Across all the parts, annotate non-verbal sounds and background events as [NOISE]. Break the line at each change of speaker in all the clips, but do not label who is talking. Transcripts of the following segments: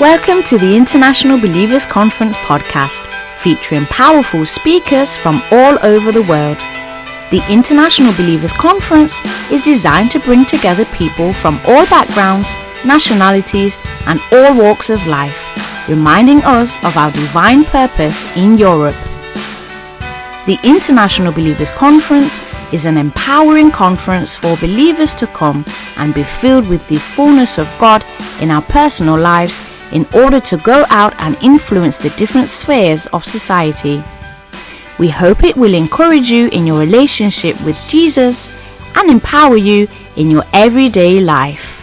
Welcome to the International Believers Conference podcast, featuring powerful speakers from all over the world. The International Believers Conference is designed to bring together people from all backgrounds, nationalities, and all walks of life, reminding us of our divine purpose in Europe. The International Believers Conference is an empowering conference for believers to come and be filled with the fullness of God in our personal lives in order to go out and influence the different spheres of society. We hope it will encourage you in your relationship with Jesus and empower you in your everyday life.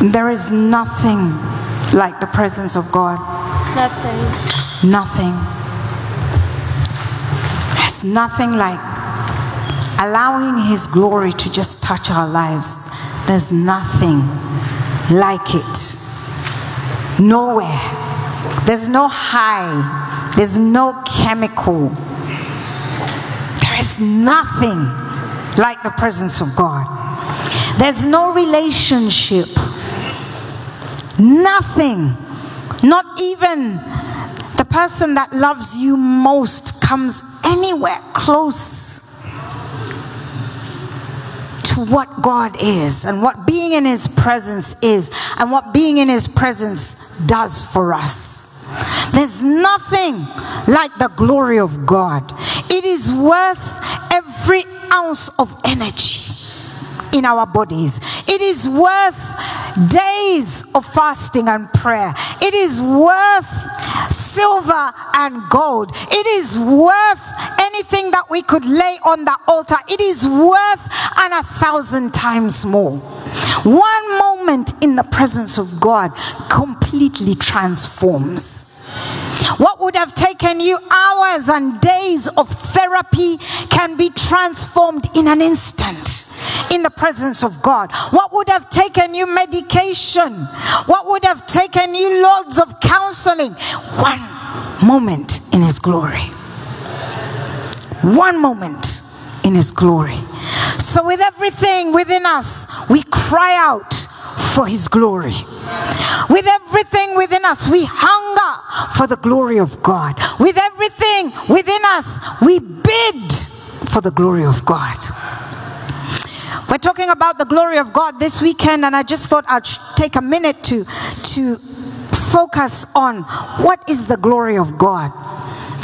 There is nothing like the presence of God.
Nothing.
Nothing. There's nothing like allowing His glory to just touch our lives. There's nothing like it. Nowhere. There's no high. There's no chemical. There is nothing like the presence of God. There's no relationship. Nothing. Not even the person that loves you most comes anywhere close what God is and what being in His presence is and what being in His presence does for us. There's nothing like the glory of God. It is worth every ounce of energy in our bodies. It is worth days of fasting and prayer. It is worth silver and gold. It is worth anything that we could lay on the altar. It is worth and a thousand times more. One moment in the presence of God completely transforms. What would have taken you hours and days of therapy can be transformed in an instant in the presence of God. What would have taken you medication? What would have taken you loads of counseling? One moment in His glory. One moment in His glory. So, with everything within us, we cry out for His glory. With everything within us, we hunger for the glory of God. With everything within us, we bid for the glory of God. We're talking about the glory of God this weekend, and I just thought I'd take a minute to, to focus on what is the glory of God.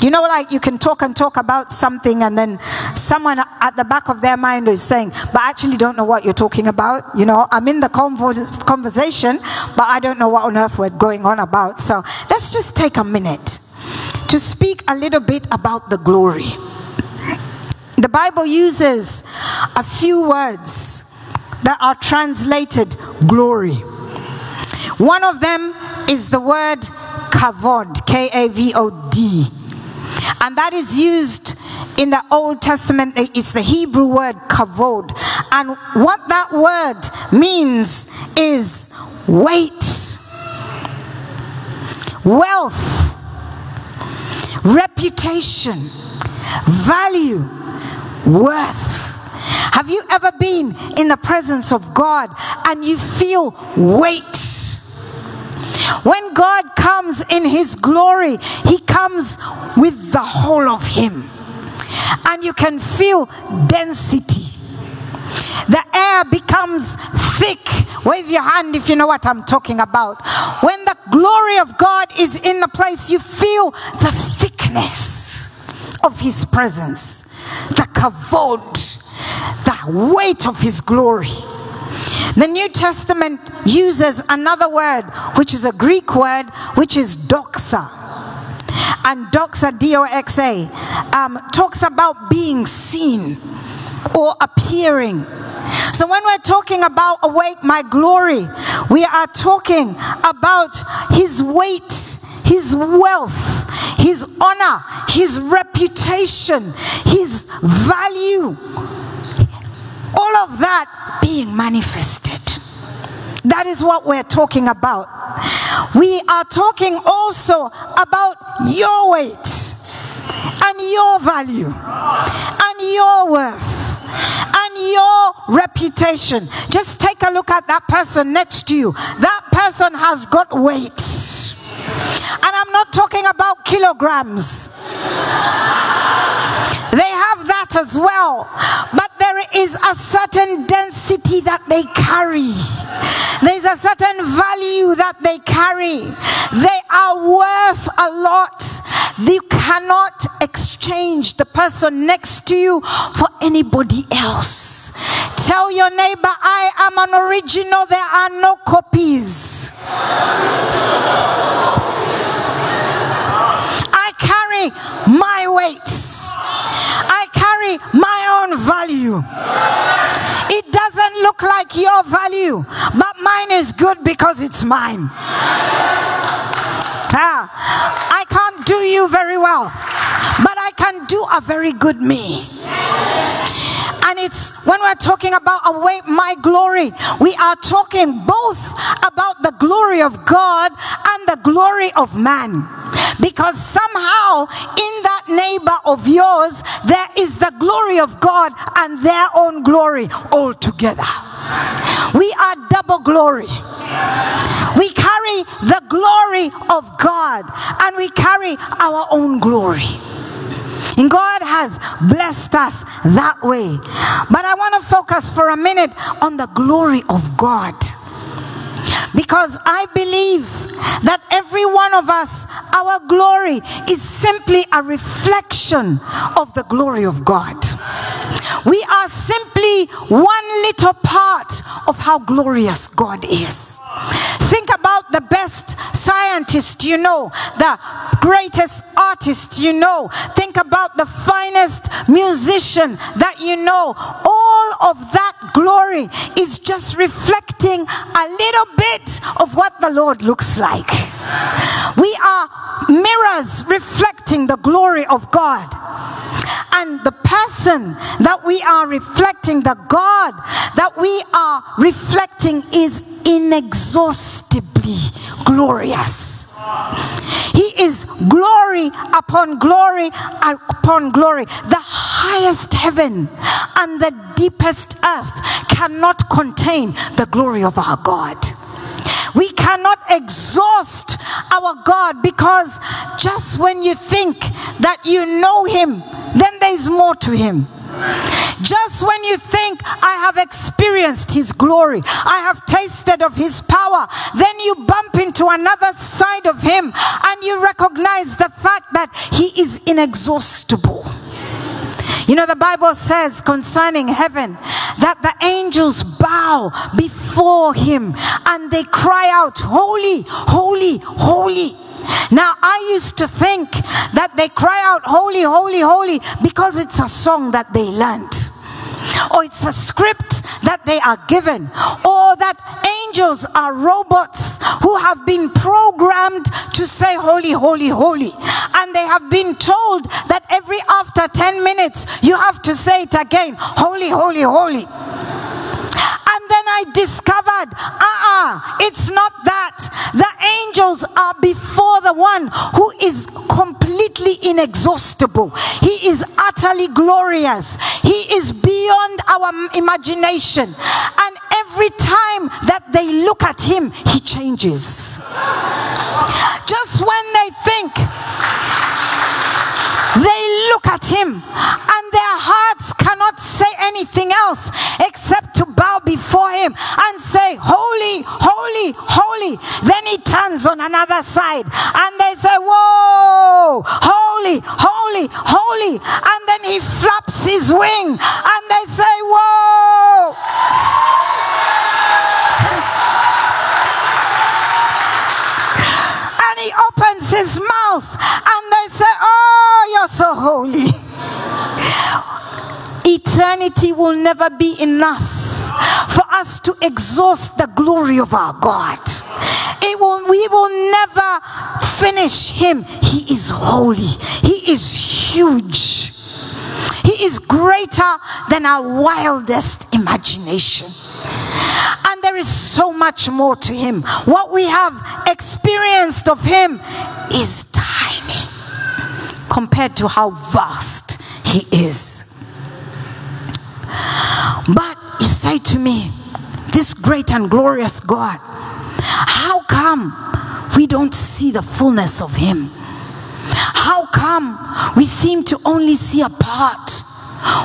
You know, like you can talk and talk about something, and then someone at the back of their mind is saying, But I actually don't know what you're talking about. You know, I'm in the conversation, but I don't know what on earth we're going on about. So let's just take a minute to speak a little bit about the glory. The Bible uses a few words that are translated glory. One of them is the word kavod, K A V O D. And that is used in the Old Testament, it's the Hebrew word kavod. And what that word means is weight, wealth, reputation, value, worth. Have you ever been in the presence of God and you feel weight? When God comes in His glory, He comes with the whole of Him. And you can feel density. The air becomes thick. Wave your hand if you know what I'm talking about. When the glory of God is in the place, you feel the thickness of His presence, the kavod, the weight of His glory. The New Testament uses another word, which is a Greek word, which is doxa. And doxa, D O X A, um, talks about being seen or appearing. So when we're talking about awake my glory, we are talking about his weight, his wealth, his honor, his reputation, his value. All of that being manifested. That is what we're talking about. We are talking also about your weight and your value and your worth and your reputation. Just take a look at that person next to you. That person has got weight. And I'm not talking about kilograms. They have that as well. But there is a certain density that they carry. There's a certain value that they carry. They are worth a lot. You cannot exchange the person next to you for anybody else. Tell your neighbor, I am an original, there are no copies. I carry my weight. Carry my own value. It doesn't look like your value, but mine is good because it's mine. Ah, I can't do you very well, but I can do a very good me. And it's when we're talking about my glory, we are talking both about the glory of God and the glory of man. Because somehow in that neighbor of yours, there is the glory of God and their own glory all together. We are double glory. We carry the glory of God and we carry our own glory. And God has blessed us that way. But I want to focus for a minute on the glory of God. Because I believe that every one of us, our glory is simply a reflection of the glory of God. We are simply one little part of how glorious God is. Think about the best scientist you know, the greatest artist you know. Think about the finest musician that you know. All of that glory is just reflecting a little bit of what the Lord looks like. We are mirrors reflecting the glory of God. And the person that we are reflecting, the God that we are reflecting, is inexhaustibly glorious. He is glory upon glory upon glory. The highest heaven and the deepest earth cannot contain the glory of our God. We cannot exhaust our God because just when you think that you know Him, then there's more to Him. Just when you think I have experienced His glory, I have tasted of His power, then you bump into another side of Him and you recognize the fact that He is inexhaustible. You know, the Bible says concerning heaven that the angels bow before him and they cry out, Holy, holy, holy. Now, I used to think that they cry out, Holy, holy, holy, because it's a song that they learned or it's a script that they are given, or that angels are robots who have been programmed to say, Holy, holy, holy. And they have been told that every after 10 minutes you have to say it again, Holy, holy, holy. And then I discovered, uh-uh, it's not that. The angels are before the one who is completely inexhaustible. He is utterly glorious. He is beyond our imagination. And every time that they look at him, he changes. Just when they think they look at him and their hearts cannot say anything else except to bow before him and say, Holy, holy, holy. Then he turns on another side and they say, Whoa, holy, holy, holy. And then he flaps his wing and they say, Whoa. He opens his mouth and they say, Oh, you're so holy. Eternity will never be enough for us to exhaust the glory of our God. It will, we will never finish him. He is holy. He is huge. He is greater than our wildest imagination. And there is so much more to him. What we have experienced of him is tiny compared to how vast he is. But you say to me, this great and glorious God, how come we don't see the fullness of Him? How come we seem to only see a part?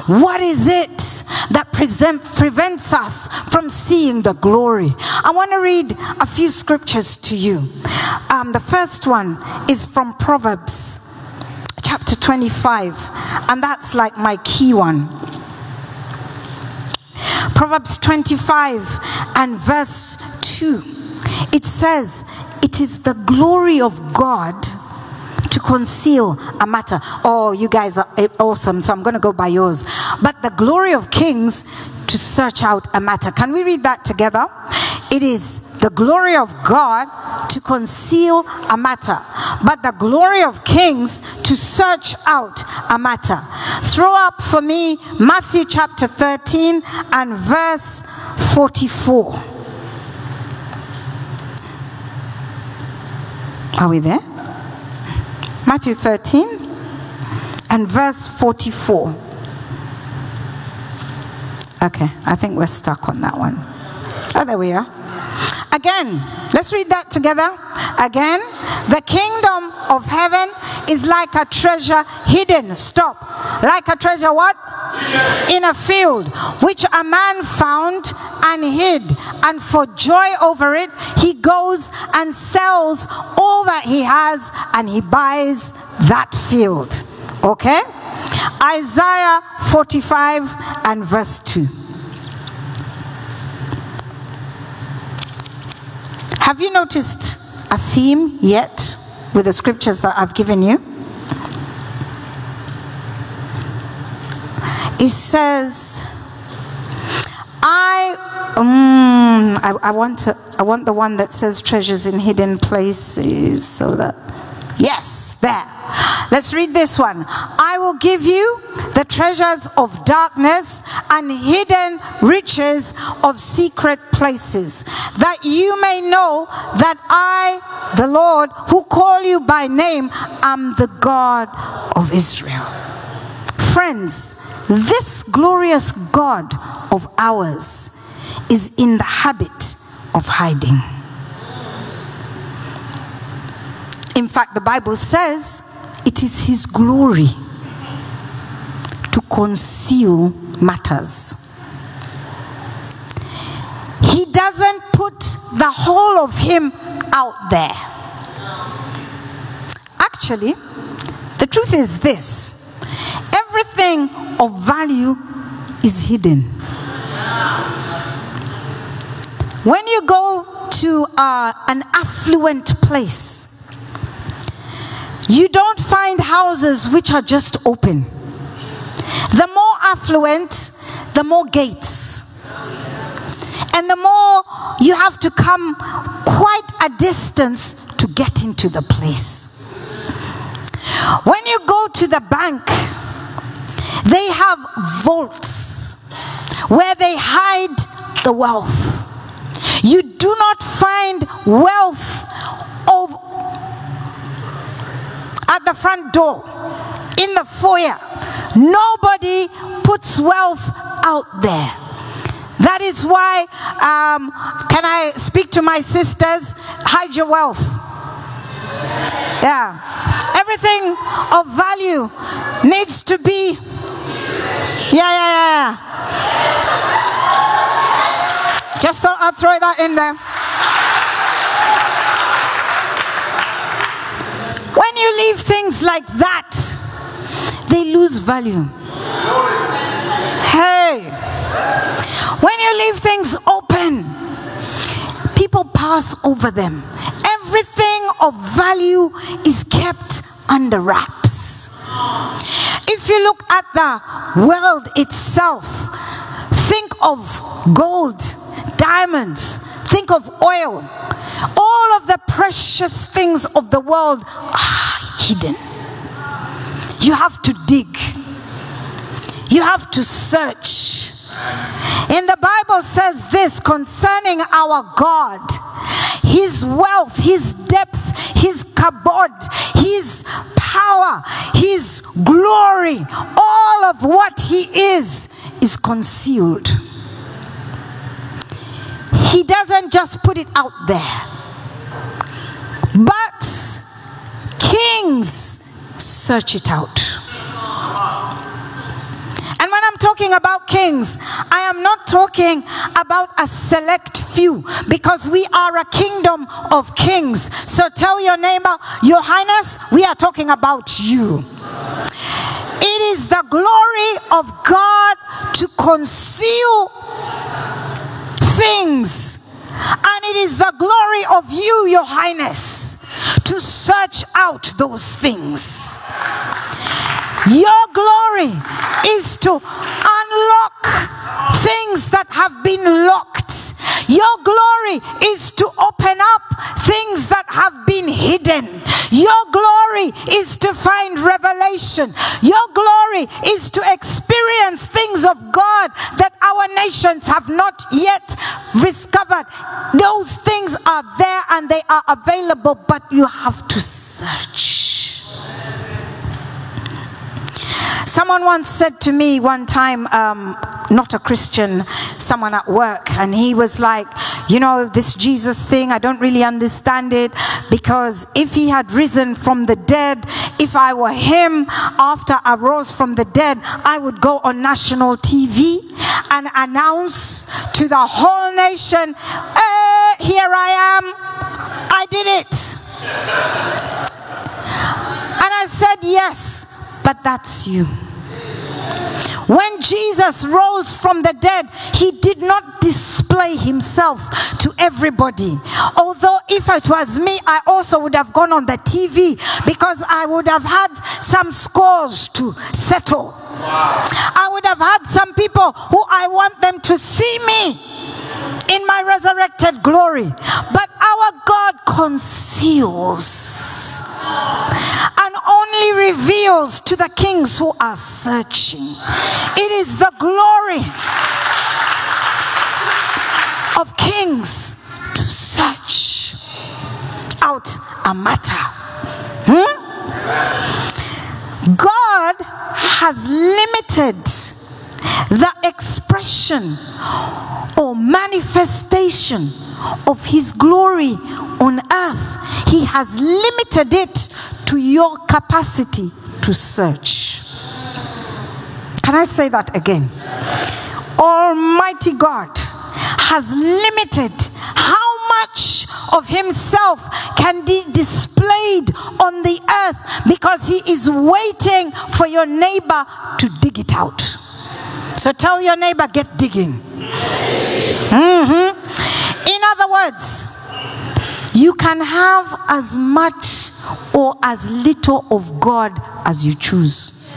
What is it that present, prevents us from seeing the glory? I want to read a few scriptures to you. Um, the first one is from Proverbs chapter 25, and that's like my key one. Proverbs 25 and verse 2. It says, It is the glory of God to conceal a matter. Oh, you guys are eh, awesome, so I'm going to go by yours. But the glory of kings to search out a matter. Can we read that together? It is the glory of God to conceal a matter, but the glory of kings to search out a matter. Throw up for me Matthew chapter 13 and verse 44. Are we there? Matthew 13 and verse 44. Okay, I think we're stuck on that one. Oh, there we are. Again, let's read that together. Again, the kingdom of heaven is like a treasure hidden. Stop. Like a treasure what? In a field, which a man found and hid. And for joy over it, he goes and sells all that he has and he buys that field. Okay? Isaiah 45 and verse 2. Have you noticed a theme yet with the scriptures that I've given you? It says, I, um, I, I, want to, I want the one that says treasures in hidden places so that, yes, there. Let's read this one. I will give you the treasures of darkness and hidden riches of secret places, that you may know that I, the Lord, who call you by name, am the God of Israel. Friends, this glorious God of ours is in the habit of hiding. In fact, the Bible says it is His glory to conceal matters. He doesn't put the whole of Him out there. Actually, the truth is this everything of value is hidden. When you go to uh, an affluent place, you don't find houses which are just open. The more affluent, the more gates. And the more you have to come quite a distance to get into the place. When you go to the bank, they have vaults where they hide the wealth. You do not find wealth of at the front door, in the foyer. Nobody puts wealth out there. That is why, um, can I speak to my sisters? Hide your wealth. Yeah. Everything of value needs to be. Yeah, yeah, yeah. Just I'll throw that in there. When you leave things like that, they lose value. Hey, when you leave things open, people pass over them. Everything of value is kept under wraps. If you look at the world itself, think of gold, diamonds, think of oil, all of the precious things of the world are hidden. You have to dig, you have to search. In the Bible says this concerning our God His wealth, His depth, His kabod, His power, His glory, all of what He is, is concealed. He doesn't just put it out there. But kings search it out. And when I'm talking about kings, I am not talking about a select few because we are a kingdom of kings. So tell your neighbor, Your Highness, we are talking about you. It is the glory of God to conceal things, and it is the glory of you, Your Highness, to search out those things. Your glory is to unlock things that have been locked. Your glory is to open up things that have been hidden. Your glory is to find revelation. Your glory is to experience things of God that our nations have not yet discovered. Those things are there and they are available, but you have to search. Someone once said to me one time, um, not a Christian, someone at work, and he was like, You know, this Jesus thing, I don't really understand it because if he had risen from the dead, if I were him after I rose from the dead, I would go on national TV and announce to the whole nation, hey, Here I am, I did it. And I said, Yes but that's you. When Jesus rose from the dead, he did not display himself to everybody. Although, if it was me, I also would have gone on the TV because I would have had some scores to settle. Wow. I would have had some people who I want them to see me in my resurrected glory. But our God conceals and only reveals to the kings who are searching. It is the glory of kings to search out a matter. Hmm? God has limited the expression or manifestation of His glory on earth. He has limited it to your capacity to search. Can I say that again? Almighty God has limited how much of himself can be displayed on the earth because he is waiting for your neighbor to dig it out. So tell your neighbor, get digging. Mm-hmm. In other words, you can have as much or as little of God as you choose.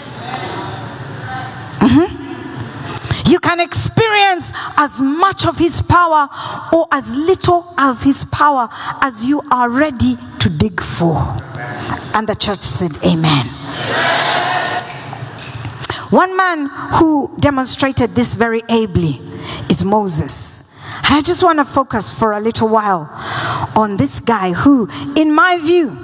Mm-hmm. You can experience as much of His power or as little of His power as you are ready to dig for. And the church said, Amen. One man who demonstrated this very ably is Moses. And I just want to focus for a little while on this guy who, in my view,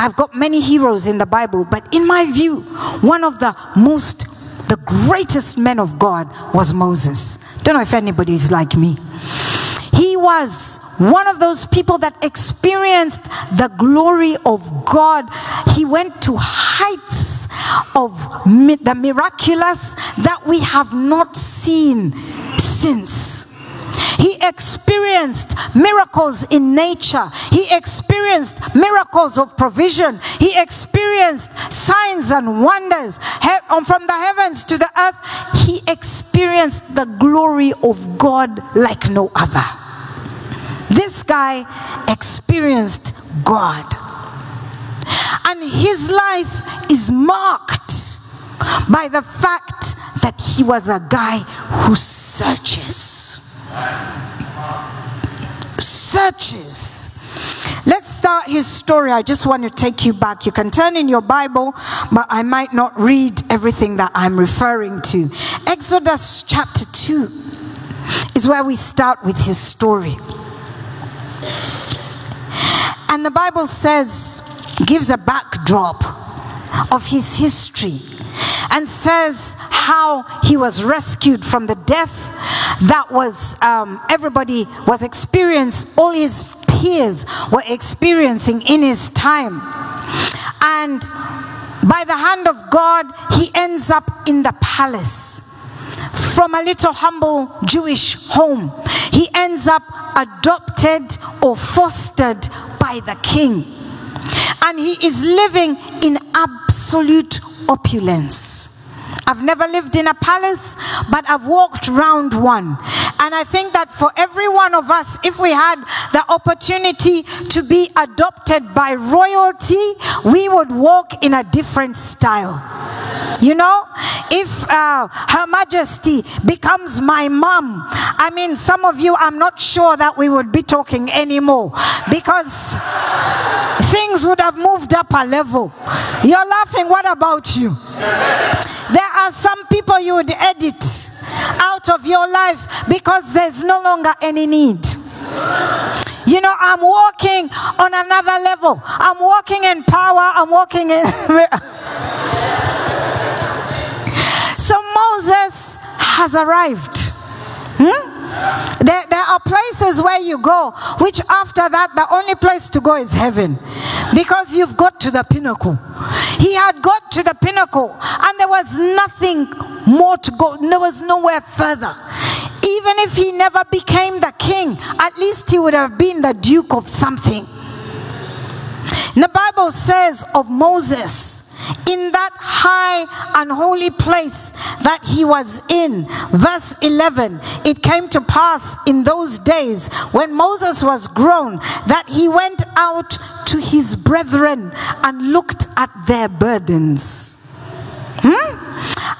I've got many heroes in the Bible, but in my view, one of the most, the greatest men of God was Moses. Don't know if anybody is like me. He was one of those people that experienced the glory of God. He went to heights of the miraculous that we have not seen since. He experienced miracles in nature. He experienced miracles of provision. He experienced signs and wonders um, from the heavens to the earth. He experienced the glory of God like no other. This guy experienced God. And his life is marked by the fact that he was a guy who searches. Searches. Let's start his story. I just want to take you back. You can turn in your Bible, but I might not read everything that I'm referring to. Exodus chapter 2 is where we start with his story. And the Bible says, gives a backdrop of his history and says how he was rescued from the death that was um, everybody was experiencing, all his peers were experiencing in his time. And by the hand of God, he ends up in the palace. From a little humble Jewish home, he ends up adopted or fostered by the king. And he is living in absolute opulence. I've never lived in a palace, but I've walked around one. And I think that for every one of us, if we had the opportunity to be adopted by royalty, we would walk in a different style. You know, if uh, Her Majesty becomes my mom, I mean, some of you, I'm not sure that we would be talking anymore because things would have moved up a level. You're laughing, what about you? There are some people you would edit out of your life because there's no longer any need. You know, I'm walking on another level. I'm walking in power. I'm walking in. [LAUGHS] [LAUGHS] Moses has arrived. Hmm? There, there are places where you go, which after that, the only place to go is heaven because you've got to the pinnacle. He had got to the pinnacle, and there was nothing more to go, there was nowhere further. Even if he never became the king, at least he would have been the duke of something. The Bible says of Moses, in that high and holy place that he was in. Verse 11 It came to pass in those days when Moses was grown that he went out to his brethren and looked at their burdens. Hmm?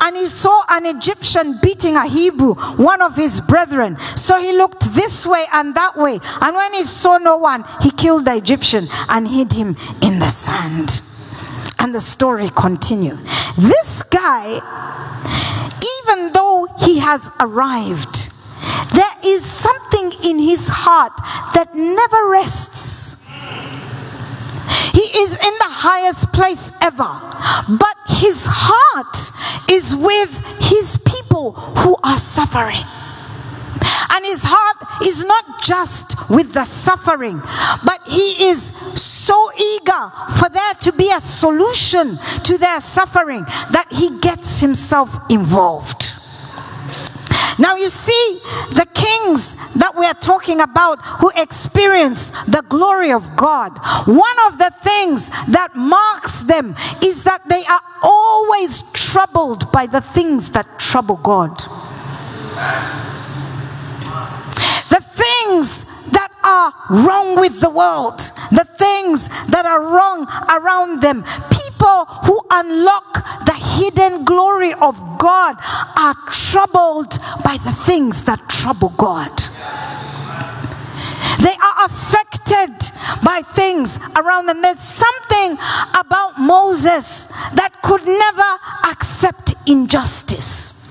And he saw an Egyptian beating a Hebrew, one of his brethren. So he looked this way and that way. And when he saw no one, he killed the Egyptian and hid him in the sand and the story continue. This guy, even though he has arrived, there is something in his heart that never rests. He is in the highest place ever, but his heart is with his people who are suffering. And his heart is not just with the suffering, but he is so eager for there to be a solution to their suffering that he gets himself involved. Now, you see, the kings that we are talking about who experience the glory of God, one of the things that marks them is that they are always troubled by the things that trouble God. Things that are wrong with the world, the things that are wrong around them. People who unlock the hidden glory of God are troubled by the things that trouble God. They are affected by things around them. There's something about Moses that could never accept injustice.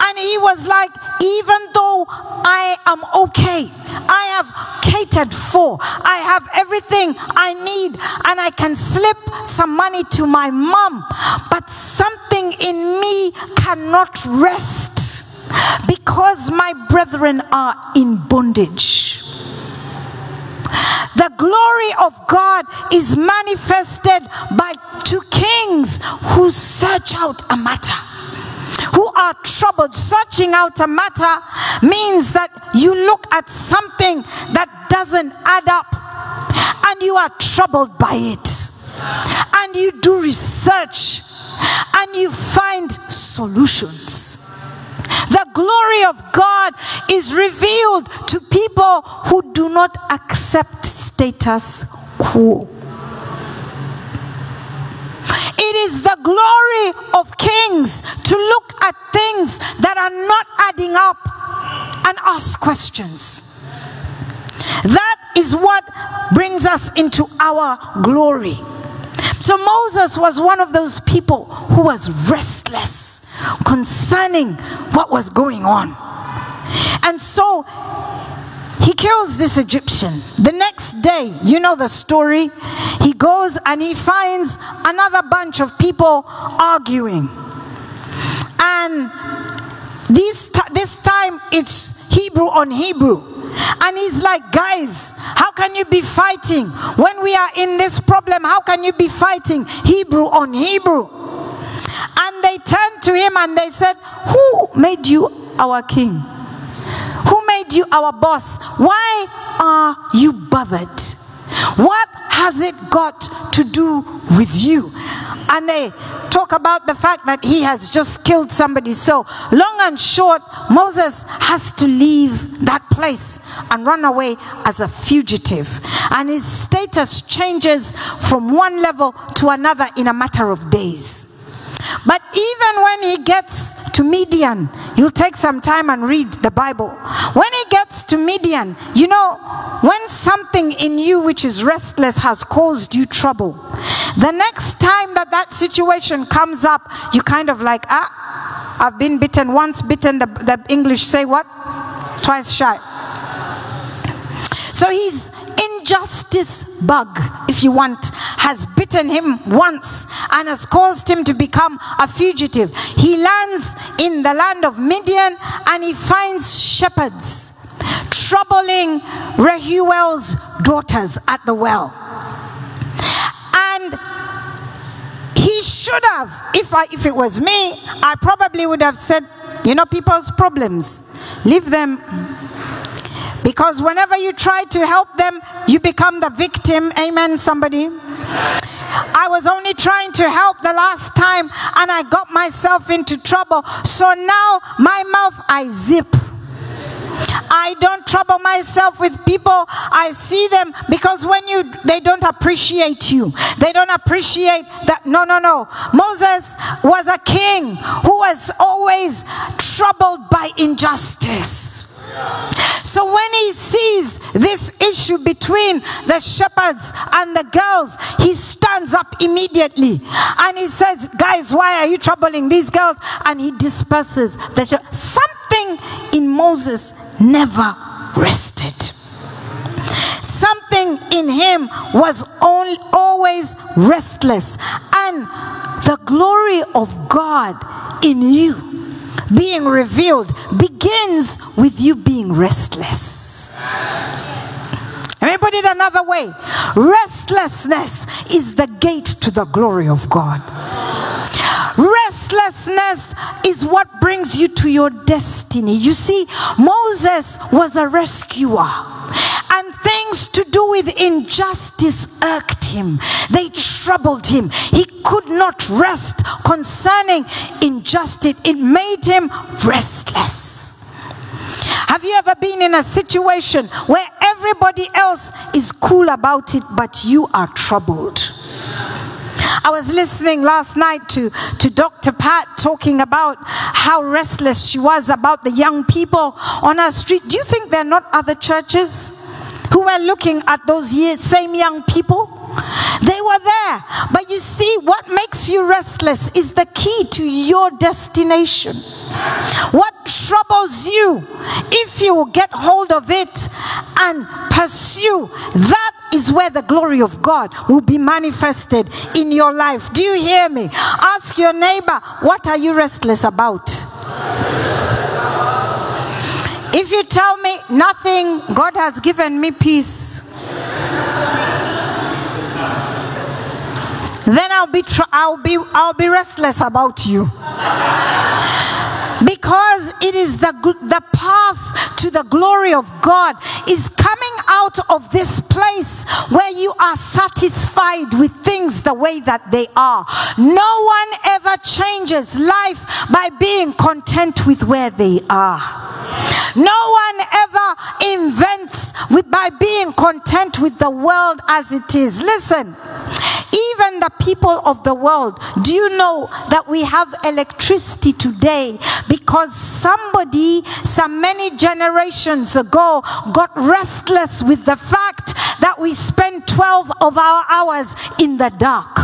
And he was like, even though I am okay, I have catered for, I have everything I need, and I can slip some money to my mom, but something in me cannot rest because my brethren are in bondage. The glory of God is manifested by two kings who search out a matter who are troubled. Searching out a matter means that you look at something that doesn't add up and you are troubled by it. And you do research and you find solutions. The glory of God is revealed to people who do not accept status quo. It is the glory of kings to look at things that are not adding up and ask questions. That is what brings us into our glory. So Moses was one of those people who was restless concerning what was going on. And so he kills this Egyptian. The next day, you know the story, he goes and he finds another bunch of people arguing. And this, this time it's Hebrew on Hebrew. And he's like, guys, how can you be fighting when we are in this problem? How can you be fighting Hebrew on Hebrew? And they turned to him and they said, Who made you our king? Made you our boss? Why are you bothered? What has it got to do with you? And they talk about the fact that he has just killed somebody. So, long and short, Moses has to leave that place and run away as a fugitive. And his status changes from one level to another in a matter of days. But even when he gets to Midian, you'll take some time and read the Bible. When he gets to Midian, you know, when something in you which is restless has caused you trouble, the next time that that situation comes up, you kind of like, ah, I've been bitten once, bitten, the, the English say what? Twice shy. So he's injustice bug, if you want, has bitten him once and has caused him to become a fugitive. He lands in the land of Midian and he finds shepherds troubling Reuel's daughters at the well. And he should have, if, I, if it was me, I probably would have said, you know, people's problems, leave them because whenever you try to help them, you become the victim. Amen, somebody. I was only trying to help the last time and I got myself into trouble. So now my mouth I zip. I don't trouble myself with people. I see them because when you they don't appreciate you. They don't appreciate that no no no. Moses was a king who was always troubled by injustice. So when he sees this issue between the shepherds and the girls, he stands up immediately and he says, Guys, why are you troubling these girls? And he disperses the something in Moses never rested. Something in him was only, always restless, and the glory of God in you being revealed begins with you being restless. Let me put it another way restlessness is the gate to the glory of God. Restlessness is what brings you to your destiny. You see, Moses was a rescuer, and things to do with injustice irked him, they troubled him. He could not rest concerning injustice, it made him restless. Have you ever been in a situation where everybody else is cool about it, but you are troubled? I was listening last night to, to Dr. Pat talking about how restless she was about the young people on our street. Do you think there are not other churches who were looking at those same young people? They were there. But you see, what makes you restless is the key to your destination. What troubles you, if you get hold of it and pursue, that is where the glory of God will be manifested in your life. Do you hear me? Ask your neighbor, what are you restless about? If you tell me nothing, God has given me peace. Then I'll be tr- I'll be I'll be restless about you. Because it is the the path to the glory of God is coming out of this place where you are satisfied with things the way that they are. No one ever changes life by being content with where they are. No one ever invents with, by being content with the world as it is. Listen, even the people of the world, do you know that we have electricity today because somebody, some many generations ago, got restless with the fact that we spend 12 of our hours in the dark?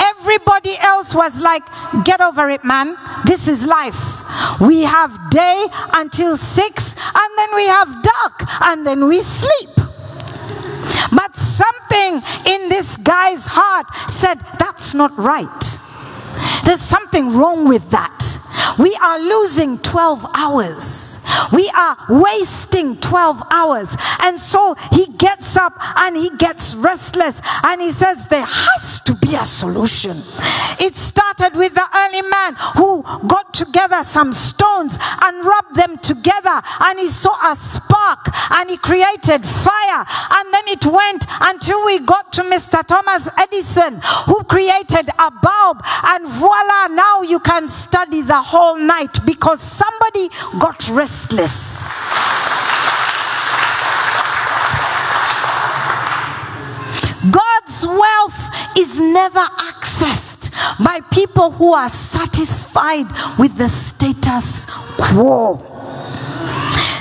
Everybody else was like, get over it, man. This is life. We have day until six, and then we have dark, and then we sleep. But something in this guy's heart said, That's not right. There's something wrong with that. We are losing 12 hours. We are wasting 12 hours. And so he gets up and he gets restless and he says, There has to be a solution. It started with the early man who got together some stones and rubbed them together and he saw a spark and he created fire. And then it went until we got to Mr. Thomas Edison who created a bulb and voila, now you can study the whole night because somebody got restless. God's wealth is never accessed by people who are satisfied with the status quo.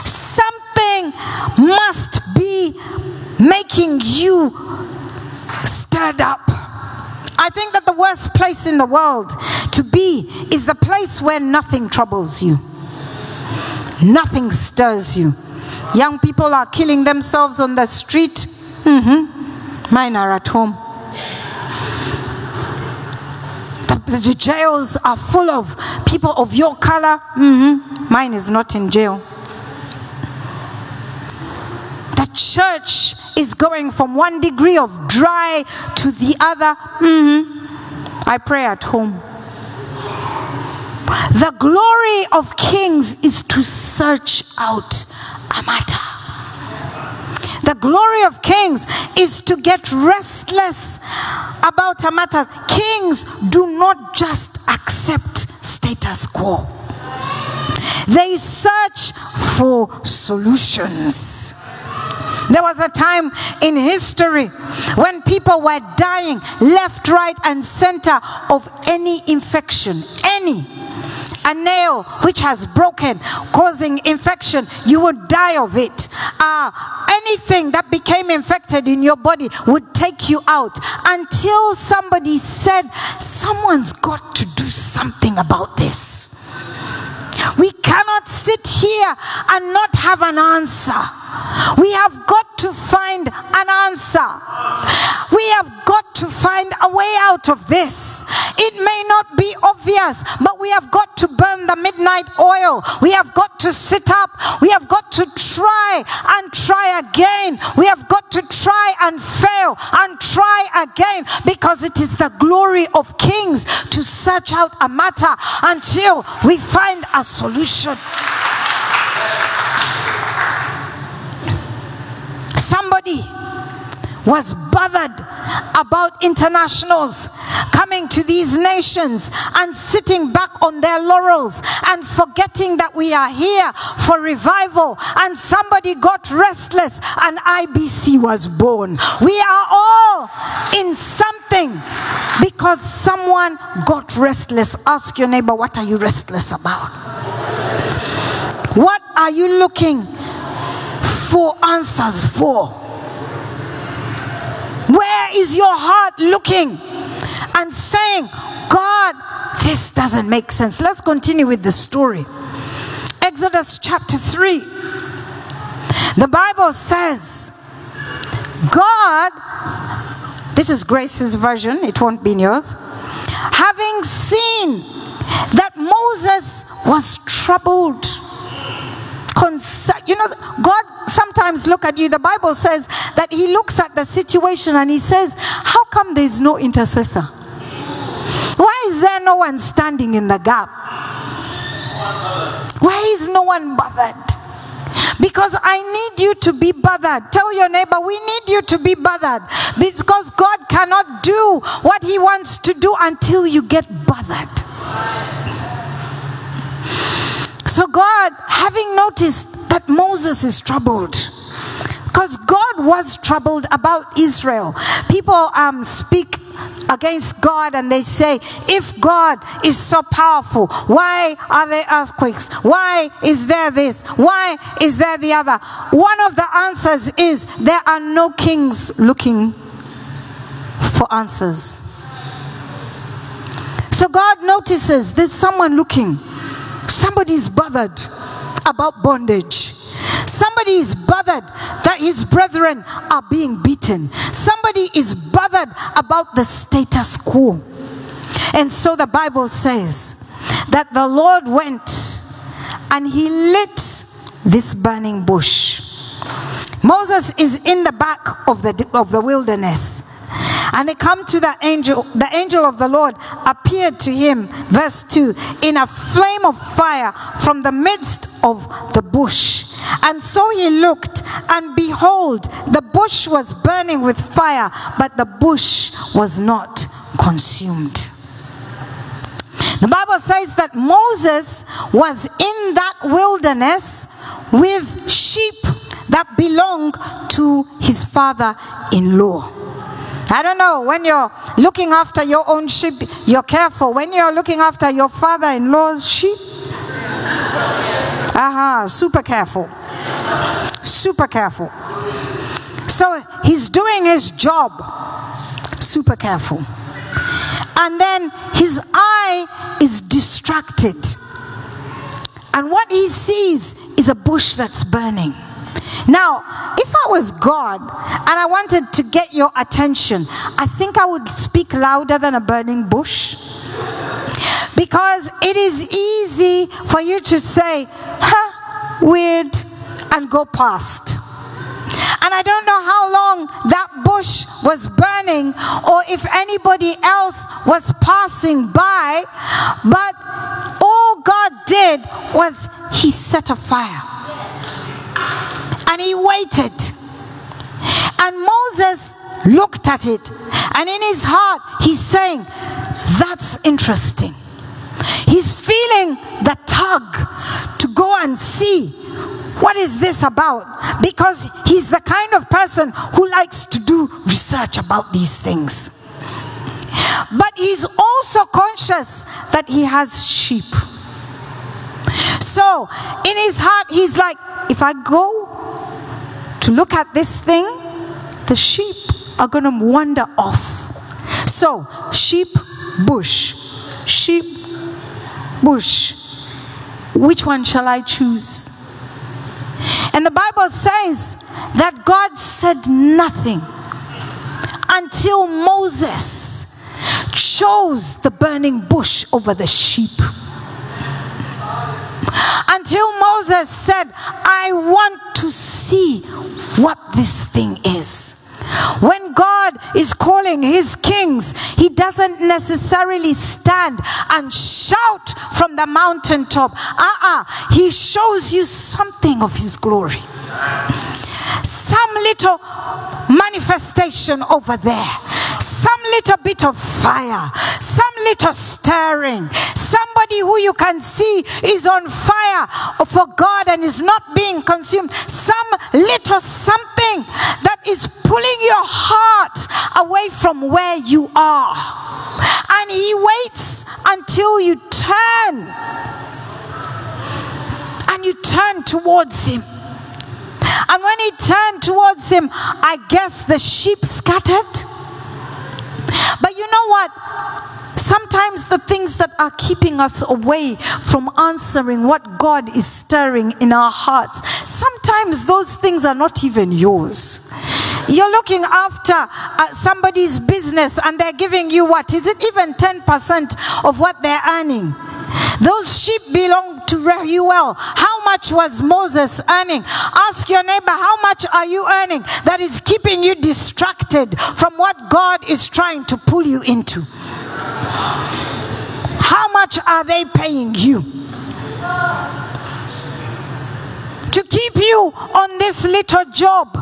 Something must be making you stirred up. I think that the worst place in the world to be is the place where nothing troubles you, nothing stirs you. Young people are killing themselves on the street. Mm-hmm. Mine are at home. The, jails are full of people of your color. Mm-hmm. Mine is not in jail. The church is going from one degree of dry to the other. Mm-hmm. I pray at home. The glory of kings is to search out a matter. The glory of kings is to get restless about a matter. Kings do not just accept status quo, they search for solutions. There was a time in history when people were dying left, right, and center of any infection, any. A nail which has broken, causing infection, you would die of it. Uh, anything that became infected in your body would take you out until somebody said, Someone's got to do something about this. We cannot sit here and not have an answer. We have got to find an answer. We have got to find a way out of this. It may not be obvious, but we have got to burn the midnight oil. We have got to sit up. We have got to try and try again. We have got to try and fail and try again because it is the glory of kings to search out a matter until we find a solution. Somebody was bothered about internationals coming to these nations and sitting back on their laurels and forgetting that we are here for revival. And somebody got restless and IBC was born. We are all in something because someone got restless. Ask your neighbor, what are you restless about? What are you looking for answers for? Where is your heart looking and saying, God, this doesn't make sense? Let's continue with the story. Exodus chapter 3. The Bible says, God, this is Grace's version, it won't be in yours, having seen that Moses was troubled You know, God sometimes look at you. The Bible says that He looks at the situation and He says, "How come there is no intercessor? Why is there no one standing in the gap? Why is no one bothered?" Because I need you to be bothered. Tell your neighbor, we need you to be bothered. Because God cannot do what He wants to do until you get bothered. So, God, having noticed that Moses is troubled, because God was troubled about Israel, people um, speak against God and they say, if God is so powerful, why are there earthquakes? Why is there this? Why is there the other? One of the answers is there are no kings looking for answers. So God notices there's someone looking. Somebody is bothered about bondage. Somebody is bothered that his brethren are being beaten. Somebody is bothered about the status quo. And so the Bible says that the Lord went and he lit this burning bush. Moses is in the back of the, of the wilderness. And they come to the angel. The angel of the Lord appeared to him, verse 2, in a flame of fire from the midst of the bush. And so he looked, and behold, the bush was burning with fire, but the bush was not consumed. The Bible says that Moses was in that wilderness with sheep that belonged to his father in law. I don't know, when you're looking after your own sheep, you're careful. When you're looking after your father in law's sheep, aha, uh-huh, super careful. Super careful. So he's doing his job, super careful. And then his eye is distracted. And what he sees is a bush that's burning. Now, if I was God and I wanted to get your attention, I think I would speak louder than a burning bush. Because it is easy for you to say, huh, weird, and go past. And I don't know how long that bush was burning or if anybody else was passing by, but all God did was He set a fire. And He waited. And Moses looked at it, and in his heart, he's saying, That's interesting. He's feeling the tug to go and see what is this about? Because he's the kind of person who likes to do research about these things. But he's also conscious that he has sheep. So in his heart, he's like, if I go to look at this thing, the sheep are going to wander off. So, sheep, bush, sheep, bush. Which one shall I choose? And the Bible says that God said nothing until Moses chose the burning bush over the sheep. Until Moses said, I want to see what this thing is. When God is calling his kings, he doesn't necessarily stand and shout from the mountaintop. Uh-uh. He shows you something of his glory. Some little manifestation over there. Some little bit of fire. Some little stirring. Who you can see is on fire for God and is not being consumed. Some little something that is pulling your heart away from where you are. And He waits until you turn. And you turn towards Him. And when he turned towards him, I guess the sheep scattered. But you know what? Sometimes the things that are keeping us away from answering what God is stirring in our hearts, sometimes those things are not even yours. You're looking after uh, somebody's business and they're giving you what? Is it even 10% of what they're earning? Those sheep belong to Reuel. How much was Moses earning? Ask your neighbor, how much are you earning that is keeping you distracted from what God is trying to pull you into? How much are they paying you? To keep you on this little job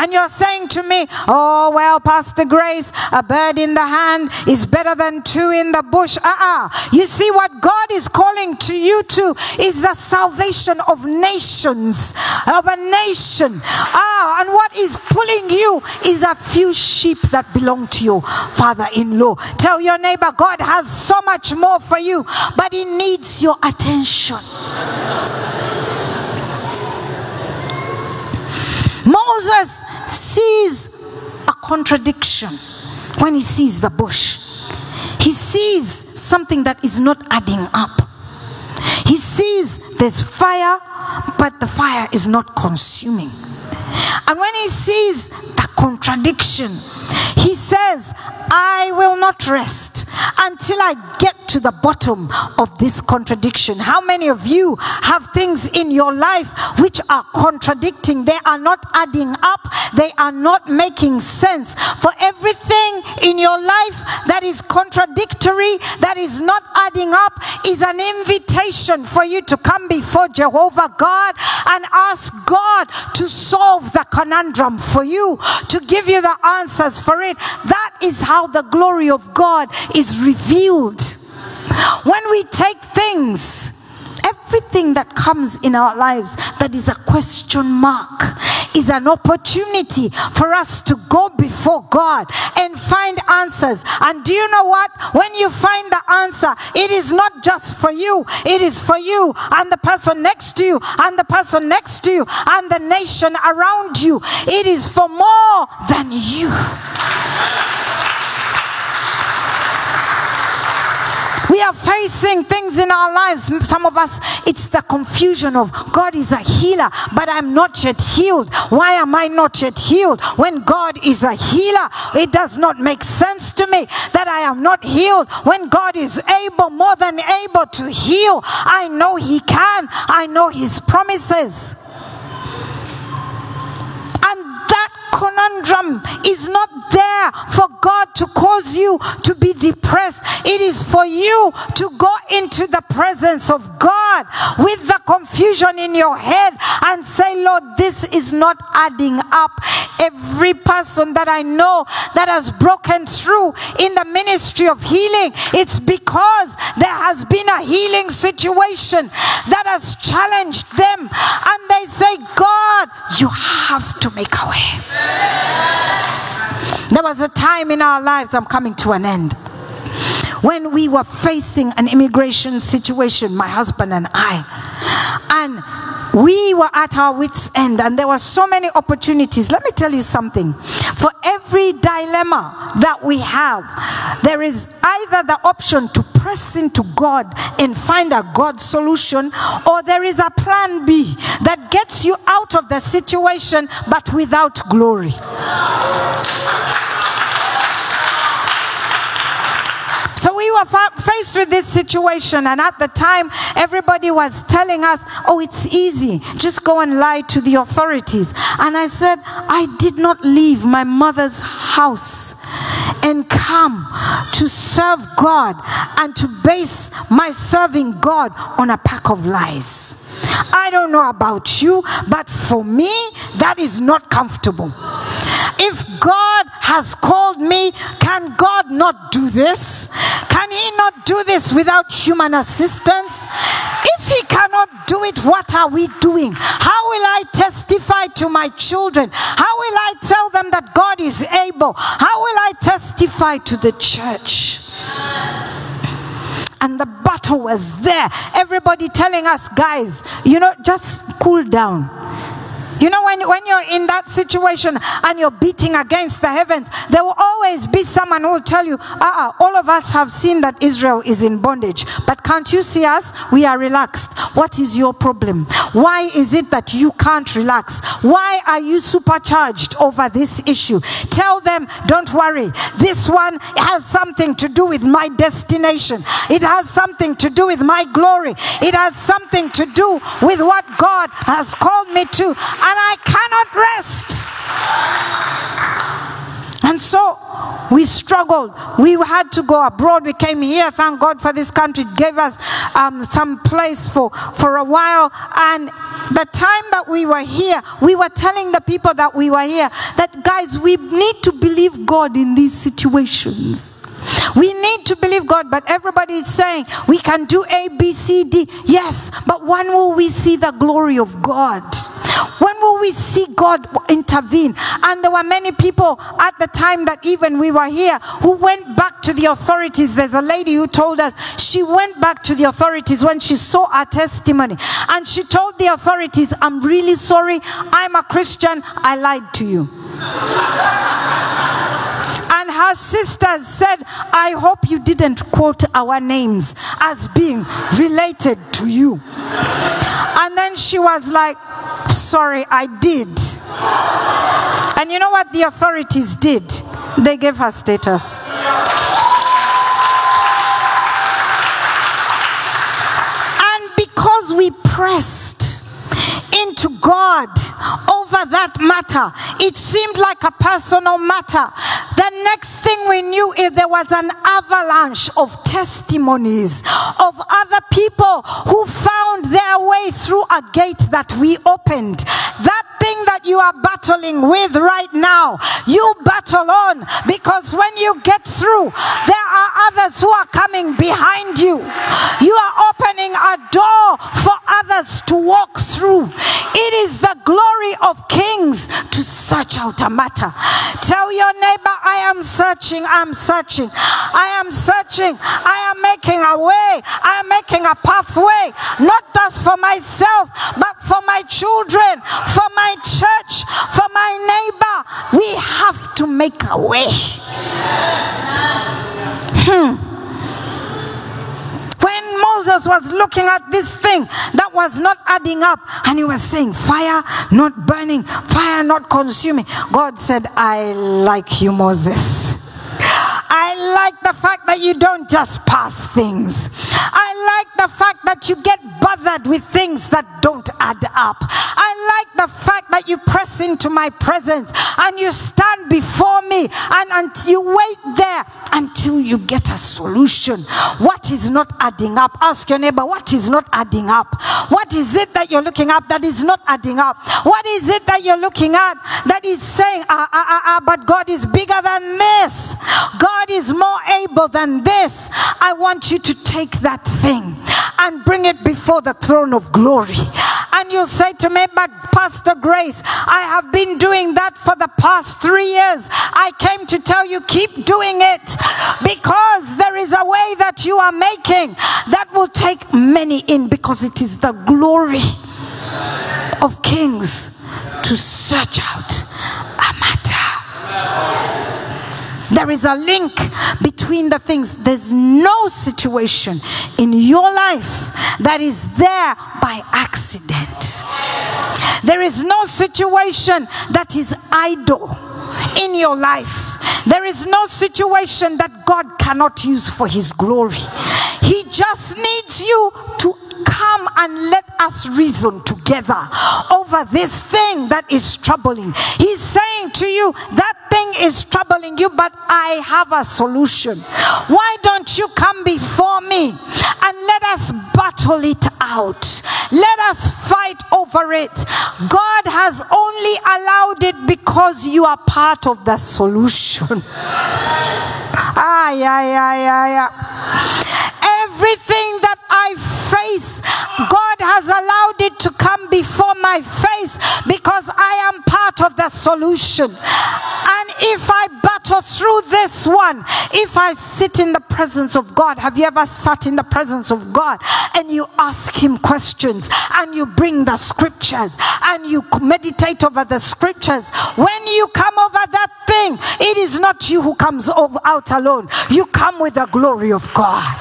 and you're saying to me, oh, well, Pastor Grace, a bird in the hand is better than two in the bush. Uh uh-uh. uh You see, what God is calling to you to is the salvation of nations, of a nation. Ah, and what is pulling you is a few sheep that belong to your father in law. Tell your neighbor, God has so much more for you, but He needs your attention. Moses sees a contradiction when he sees the bush. He sees something that is not adding up. He sees there's fire, but the fire is not consuming. And when he sees the contradiction, He says, I will not rest until I get to the bottom of this contradiction. How many of you have things in your life which are contradicting? They are not adding up, they are not making sense. For everything in your life that is contradictory, that is not adding up, is an invitation for you to come before Jehovah God and ask God to solve the conundrum for you, to give you the answers for it. That is how the glory of God is revealed. When we take things, everything that comes in our lives that is a question mark is an opportunity for us to go before God and find answers. And do you know what? When you find the answer, it is not just for you, it is for you and the person next to you and the person next to you and the nation around you. It is for more than you. We are facing things in our lives. Some of us, it's the confusion of God is a healer, but I'm not yet healed. Why am I not yet healed? When God is a healer, it does not make sense to me that I am not healed. When God is able, more than able to heal, I know He can, I know His promises. And that conundrum is not there for God to cause you to be depressed. It is for you to go into the presence of God with the confusion in your head and say, Lord, this is not adding up. Every person that I know that has broken through in the ministry of healing, it's because there has been a healing situation that has challenged them. And they say, God, you have to make a way. There was a time in our lives, I'm coming to an end, when we were facing an immigration situation, my husband and I. And we were at our wits' end, and there were so many opportunities. Let me tell you something. For every dilemma that we have, there is either the option to press into God and find a God solution, or there is a plan B that gets you out of the situation but without glory. So we were fa- faced with this situation, and at the time, everybody was telling us, Oh, it's easy, just go and lie to the authorities. And I said, I did not leave my mother's house and come to serve God and to base my serving God on a pack of lies. I don't know about you, but for me, that is not comfortable. If God has called me, can God not do this? Can He not do this without human assistance? If He cannot do it, what are we doing? How will I testify to my children? How will I tell them that God is able? How will I testify to the church? And the battle was there. Everybody telling us, guys, you know, just cool down. You know, when, when you're in that situation and you're beating against the heavens, there will always be someone who will tell you, uh-uh, all of us have seen that Israel is in bondage. But can't you see us? We are relaxed. What is your problem? Why is it that you can't relax? Why are you supercharged over this issue? Tell them, don't worry. This one has something to do with my destination. It has something to do with my glory. It has something to do with what God has called me to I cannot rest. And so we struggled. We had to go abroad. We came here. Thank God for this country. It gave us um, some place for, for a while. And the time that we were here, we were telling the people that we were here that, guys, we need to believe God in these situations. We need to believe God, but everybody is saying we can do A, B, C, D. Yes, but when will we see the glory of God? When will we see God intervene? And there were many people at the time that even we were here who went back to the authorities. There's a lady who told us she went back to the authorities when she saw our testimony and she told the authorities, I'm really sorry. I'm a Christian. I lied to you. [LAUGHS] and her sisters said, I hope you didn't quote our names as being related to you. And then she was like, Sorry, I did. And you know what the authorities did? They gave her status. And because we pressed into God over that matter, it seemed like a personal matter. The next thing we knew is there was an avalanche of testimonies of other people who found their way through a gate that we opened. That thing that you are battling with right now, you battle on because when you get through, there are others who are coming behind you. You are opening a door for others to walk through. It is the glory of kings to search out a matter. Tell your neighbor, I am searching, I'm searching, I am searching, I am making a way, I am making a pathway, not just for myself, but for my children, for my church, for my neighbor. We have to make a way. Hmm. Moses was looking at this thing that was not adding up, and he was saying, Fire not burning, fire not consuming, God said, I like you, Moses. I like the fact that you don't just pass things. I like the fact that you get bothered with things that don't up. I like the fact that you press into my presence and you stand before me and, and you wait there until you get a solution. What is not adding up? Ask your neighbor, what is not adding up? What is it that you're looking at that is not adding up? What is it that you're looking at that is saying, ah, ah, ah, ah, but God is bigger than this? God is more able than this. I want you to take that thing and bring it before the throne of glory. And you say to me, but Pastor Grace, I have been doing that for the past three years. I came to tell you, keep doing it because there is a way that you are making that will take many in because it is the glory of kings to search out a matter. There is a link between the things. There's no situation in your life that is there by accident. There is no situation that is idle in your life. There is no situation that God cannot use for His glory. He just needs you to come and let us reason together over this thing that is troubling. He's saying to you, that thing is troubling you, but I have a solution. Why don't you come before me and let us battle it out? Let us fight over it. God has only allowed it because you are part of the solution. [LAUGHS] ah, yeah, yeah, yeah, yeah. Everything that I face, God has allowed it to before my face because I am part of the solution. And if I battle through this one, if I sit in the presence of God, have you ever sat in the presence of God and you ask Him questions and you bring the scriptures and you meditate over the scriptures? When you come over that thing, it is not you who comes out alone, you come with the glory of God.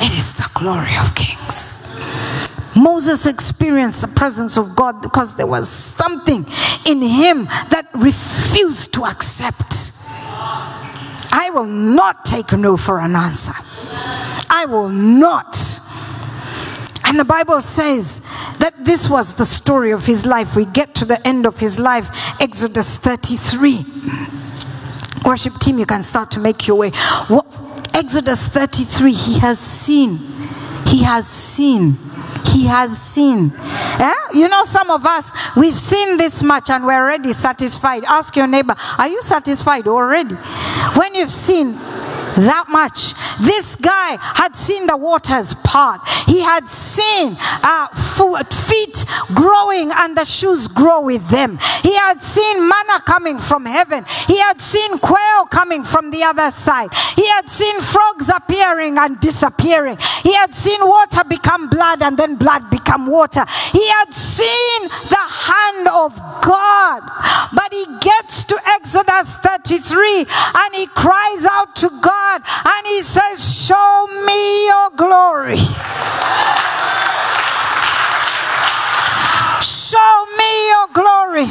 It is the glory of kings. Moses experienced the presence of God because there was something in him that refused to accept. I will not take no for an answer. I will not. And the Bible says that this was the story of his life. We get to the end of his life, Exodus 33. Worship team, you can start to make your way. What Exodus 33, he has seen. He has seen. He has seen. Yeah? You know, some of us, we've seen this much and we're already satisfied. Ask your neighbor, are you satisfied already? When you've seen that much. This guy had seen the waters part. He had seen uh, feet growing and the shoes grow with them. He had seen manna coming from heaven. He had seen quail coming from the other side. He had seen frogs appearing and disappearing. He had seen water become blood and then blood become water. He had seen the hand of God. But he gets to Exodus 33 and he cries out to God and he says, Show me your glory. Show me your glory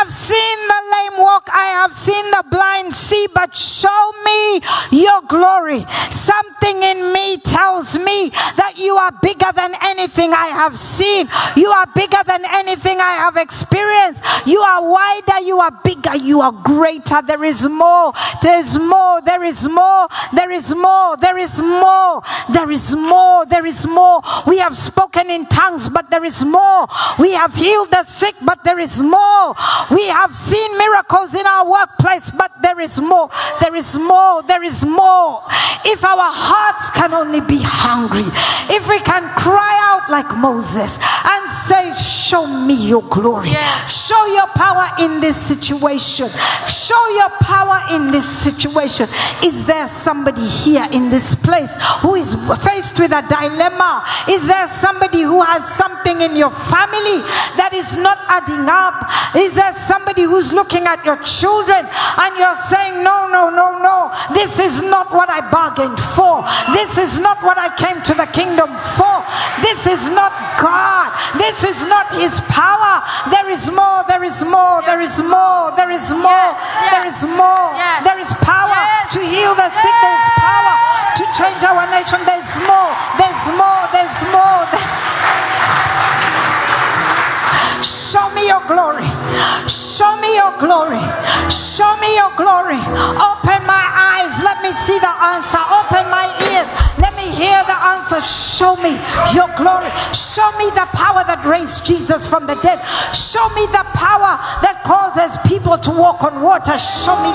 have seen the lame walk, I have seen the blind see, but show me your glory. Something in me tells me that you are bigger than anything I have seen. You are bigger than anything I have experienced. You are wider, you are bigger, you are greater. There is more, there is more, there is more, there is more, there is more, there is more, there is more. We have spoken in tongues, but there is more. We have healed the sick, but there is more. We have seen miracles in our workplace, but there is more. There is more. There is more. If our hearts can only be hungry, if we can cry out like Moses and say, Show me your glory, yes. show your power in this situation, show your power in this situation. Is there somebody here in this place who is faced with a dilemma? Is there somebody who has something in your family that is not adding up? Is there somebody who's looking at your children and you're saying, No, no, no, no, this is not what I bargained for. This is not what I came to the kingdom for. This is not God. This is not His power. There is more, there is more, there is more, there is more, there is more, there glory. Show me your glory. Open my eyes. Let me see the answer. Open my ears. Let me hear the answer. Show me your glory. Show me the power that raised Jesus from the dead. Show me the power that causes people to walk on water. Show me.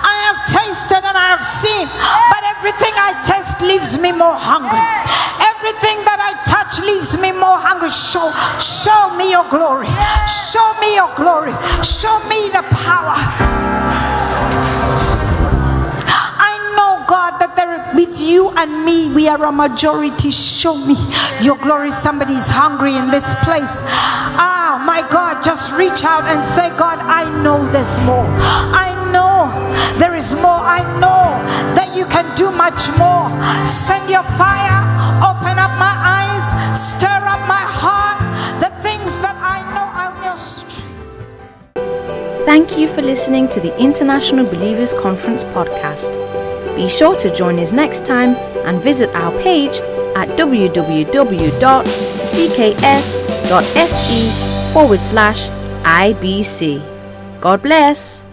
I have tasted and I have seen, but everything I taste leaves me more hungry. Everything that I touch leaves me more hungry. Show, show me your glory. Show me your glory. Show me the power. I know, God, that there with you and me, we are a majority. Show me your glory. Somebody is hungry in this place. Ah, my God, just reach out and say, God, I know there's more. I know there is more. I know that you can do much more. Send your fire Open up my eyes, stir up my heart, the things that I know just.
Thank you for listening to the International Believers Conference podcast. Be sure to join us next time and visit our page at www.cks.se forward slash IBC. God bless.